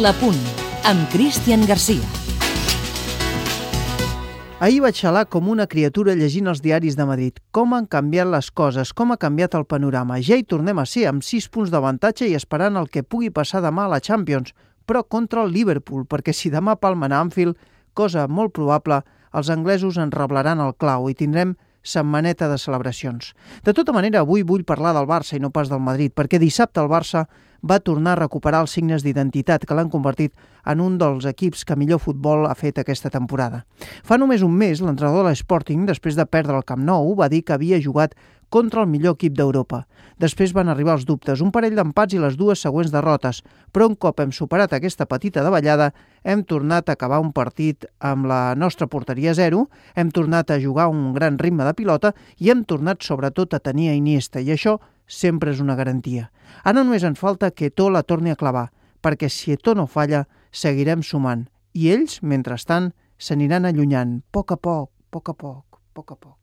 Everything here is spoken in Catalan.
La Punt, amb Cristian Garcia. Ahir vaig xalar com una criatura llegint els diaris de Madrid. Com han canviat les coses, com ha canviat el panorama. Ja hi tornem a ser, amb 6 punts d'avantatge i esperant el que pugui passar demà a la Champions, però contra el Liverpool, perquè si demà palmen a Anfield, cosa molt probable, els anglesos en reblaran el clau i tindrem setmaneta de celebracions. De tota manera, avui vull parlar del Barça i no pas del Madrid, perquè dissabte el Barça va tornar a recuperar els signes d'identitat que l'han convertit en un dels equips que millor futbol ha fet aquesta temporada. Fa només un mes, l'entrenador de l'Sporting, després de perdre el Camp Nou, va dir que havia jugat contra el millor equip d'Europa. Després van arribar els dubtes, un parell d'empats i les dues següents derrotes, però un cop hem superat aquesta petita davallada, hem tornat a acabar un partit amb la nostra porteria zero, hem tornat a jugar un gran ritme de pilota i hem tornat sobretot a tenir a Iniesta, i això sempre és una garantia. Ara només ens falta que Eto la torni a clavar, perquè si Eto no falla, seguirem sumant. I ells, mentrestant, s'aniran allunyant, poc a poc, poc a poc, poc a poc.